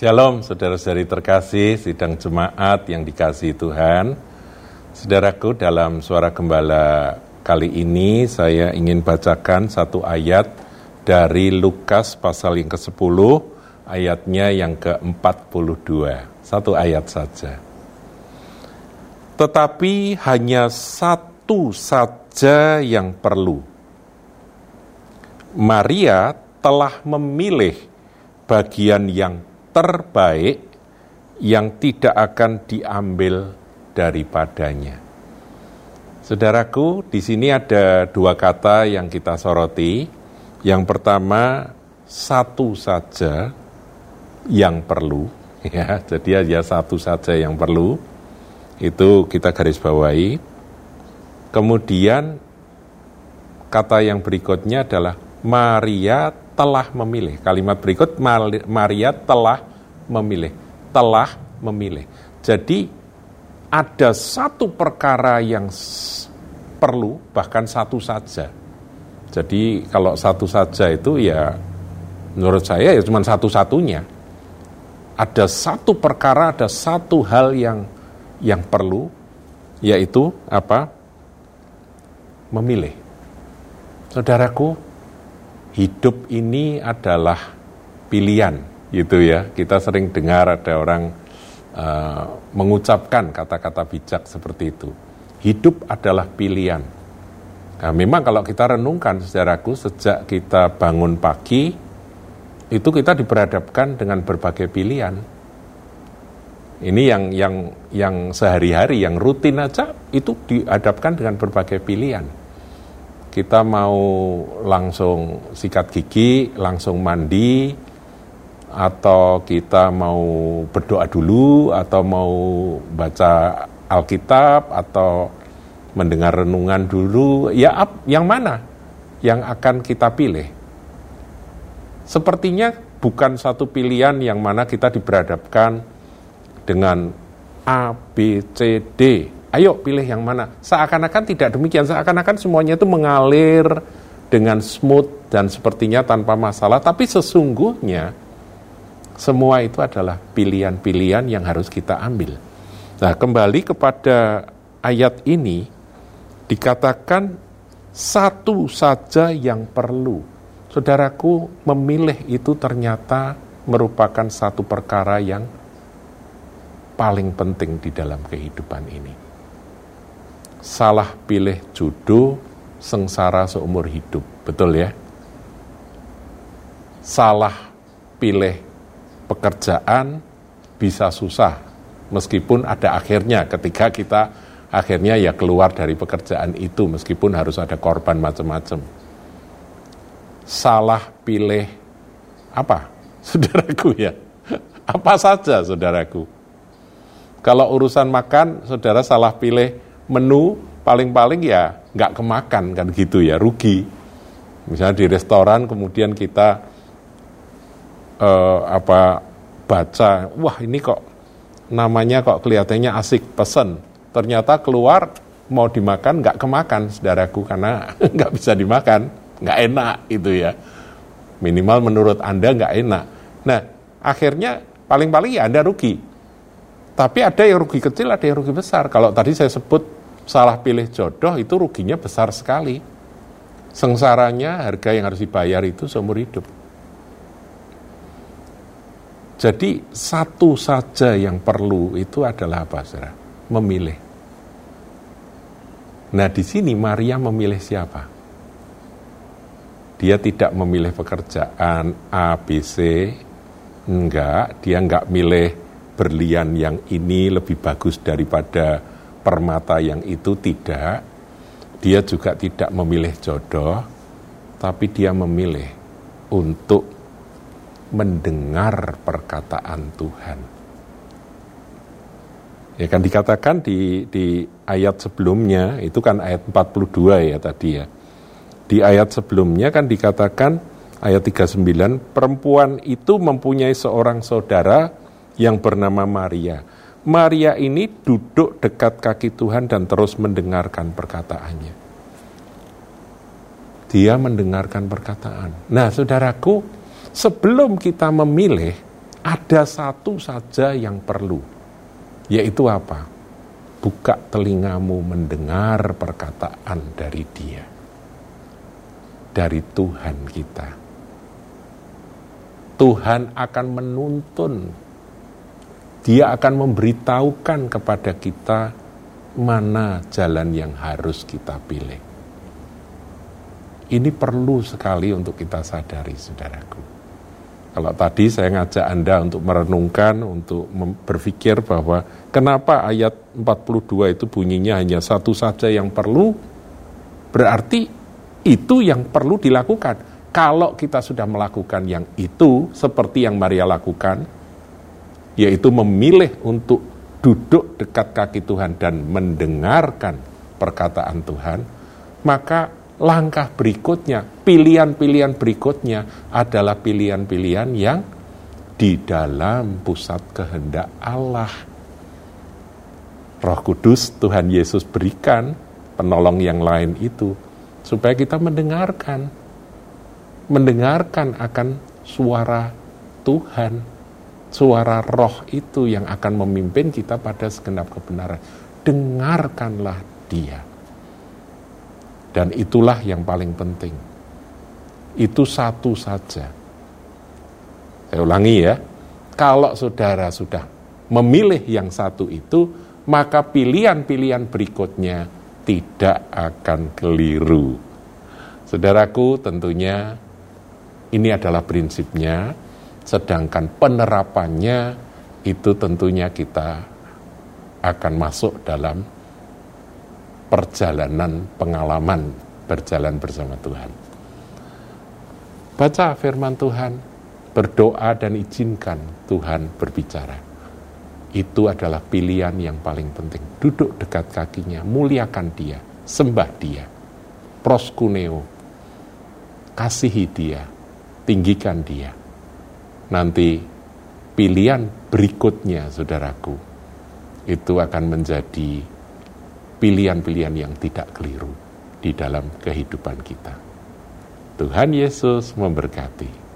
Shalom saudara-saudari terkasih, sidang jemaat yang dikasih Tuhan. Saudaraku dalam suara gembala kali ini saya ingin bacakan satu ayat dari Lukas pasal yang ke-10 ayatnya yang ke-42. Satu ayat saja. Tetapi hanya satu saja yang perlu. Maria telah memilih bagian yang terbaik yang tidak akan diambil daripadanya. Saudaraku, di sini ada dua kata yang kita soroti. Yang pertama, satu saja yang perlu, ya. Jadi hanya satu saja yang perlu. Itu kita garis bawahi. Kemudian kata yang berikutnya adalah Maria telah memilih. Kalimat berikut Maria telah memilih, telah memilih. Jadi ada satu perkara yang perlu, bahkan satu saja. Jadi kalau satu saja itu ya menurut saya ya cuma satu-satunya. Ada satu perkara, ada satu hal yang yang perlu, yaitu apa? Memilih. Saudaraku, hidup ini adalah pilihan, gitu ya. Kita sering dengar ada orang uh, mengucapkan kata-kata bijak seperti itu. Hidup adalah pilihan. Nah, memang kalau kita renungkan sejarahku sejak kita bangun pagi itu kita diperhadapkan dengan berbagai pilihan. Ini yang yang yang sehari-hari yang rutin aja itu dihadapkan dengan berbagai pilihan. Kita mau langsung sikat gigi, langsung mandi, atau kita mau berdoa dulu atau mau baca Alkitab atau mendengar renungan dulu. Ya yang mana yang akan kita pilih? Sepertinya bukan satu pilihan yang mana kita diberhadapkan dengan A B C D ayo pilih yang mana seakan-akan tidak demikian seakan-akan semuanya itu mengalir dengan smooth dan sepertinya tanpa masalah tapi sesungguhnya semua itu adalah pilihan-pilihan yang harus kita ambil. Nah, kembali kepada ayat ini dikatakan satu saja yang perlu. Saudaraku, memilih itu ternyata merupakan satu perkara yang paling penting di dalam kehidupan ini. Salah pilih jodoh, sengsara seumur hidup. Betul ya? Salah pilih pekerjaan bisa susah meskipun ada akhirnya ketika kita akhirnya ya keluar dari pekerjaan itu meskipun harus ada korban macam-macam. Salah pilih apa? Saudaraku ya. Apa saja saudaraku? Kalau urusan makan, saudara salah pilih menu, paling-paling ya nggak kemakan kan gitu ya, rugi. Misalnya di restoran kemudian kita uh, apa baca, wah ini kok namanya kok kelihatannya asik pesen, ternyata keluar mau dimakan nggak kemakan saudaraku karena nggak bisa dimakan, nggak enak itu ya. Minimal menurut anda nggak enak. Nah akhirnya paling-paling ya anda rugi. Tapi ada yang rugi kecil, ada yang rugi besar. Kalau tadi saya sebut salah pilih jodoh itu ruginya besar sekali. Sengsaranya harga yang harus dibayar itu seumur hidup. Jadi satu saja yang perlu itu adalah apa, saudara? Memilih. Nah di sini Maria memilih siapa? Dia tidak memilih pekerjaan A, B, C, enggak. Dia enggak milih berlian yang ini lebih bagus daripada permata yang itu, tidak. Dia juga tidak memilih jodoh, tapi dia memilih untuk mendengar perkataan Tuhan. Ya kan dikatakan di, di ayat sebelumnya, itu kan ayat 42 ya tadi ya. Di ayat sebelumnya kan dikatakan ayat 39, perempuan itu mempunyai seorang saudara yang bernama Maria. Maria ini duduk dekat kaki Tuhan dan terus mendengarkan perkataannya. Dia mendengarkan perkataan. Nah, saudaraku, sebelum kita memilih, Ada satu saja yang perlu, yaitu apa? Buka telingamu mendengar perkataan dari Dia, dari Tuhan kita. Tuhan akan menuntun, Dia akan memberitahukan kepada kita mana jalan yang harus kita pilih. Ini perlu sekali untuk kita sadari, saudaraku. Kalau tadi saya ngajak Anda untuk merenungkan, untuk berpikir bahwa kenapa ayat 42 itu bunyinya hanya satu saja yang perlu, berarti itu yang perlu dilakukan. Kalau kita sudah melakukan yang itu, seperti yang Maria lakukan, yaitu memilih untuk duduk dekat kaki Tuhan dan mendengarkan perkataan Tuhan, maka langkah berikutnya, pilihan-pilihan berikutnya adalah pilihan-pilihan yang di dalam pusat kehendak Allah. Roh Kudus Tuhan Yesus berikan penolong yang lain itu supaya kita mendengarkan mendengarkan akan suara Tuhan, suara roh itu yang akan memimpin kita pada segenap kebenaran. Dengarkanlah dia. Dan itulah yang paling penting. Itu satu saja. Saya ulangi ya, kalau saudara sudah memilih yang satu itu, maka pilihan-pilihan berikutnya tidak akan keliru. Saudaraku, tentunya ini adalah prinsipnya, sedangkan penerapannya itu tentunya kita akan masuk dalam perjalanan pengalaman berjalan bersama Tuhan. Baca firman Tuhan, berdoa dan izinkan Tuhan berbicara. Itu adalah pilihan yang paling penting. Duduk dekat kakinya, muliakan dia, sembah dia. Proskuneo, kasihi dia, tinggikan dia. Nanti pilihan berikutnya, saudaraku, itu akan menjadi pilihan-pilihan yang tidak keliru di dalam kehidupan kita. Tuhan Yesus memberkati.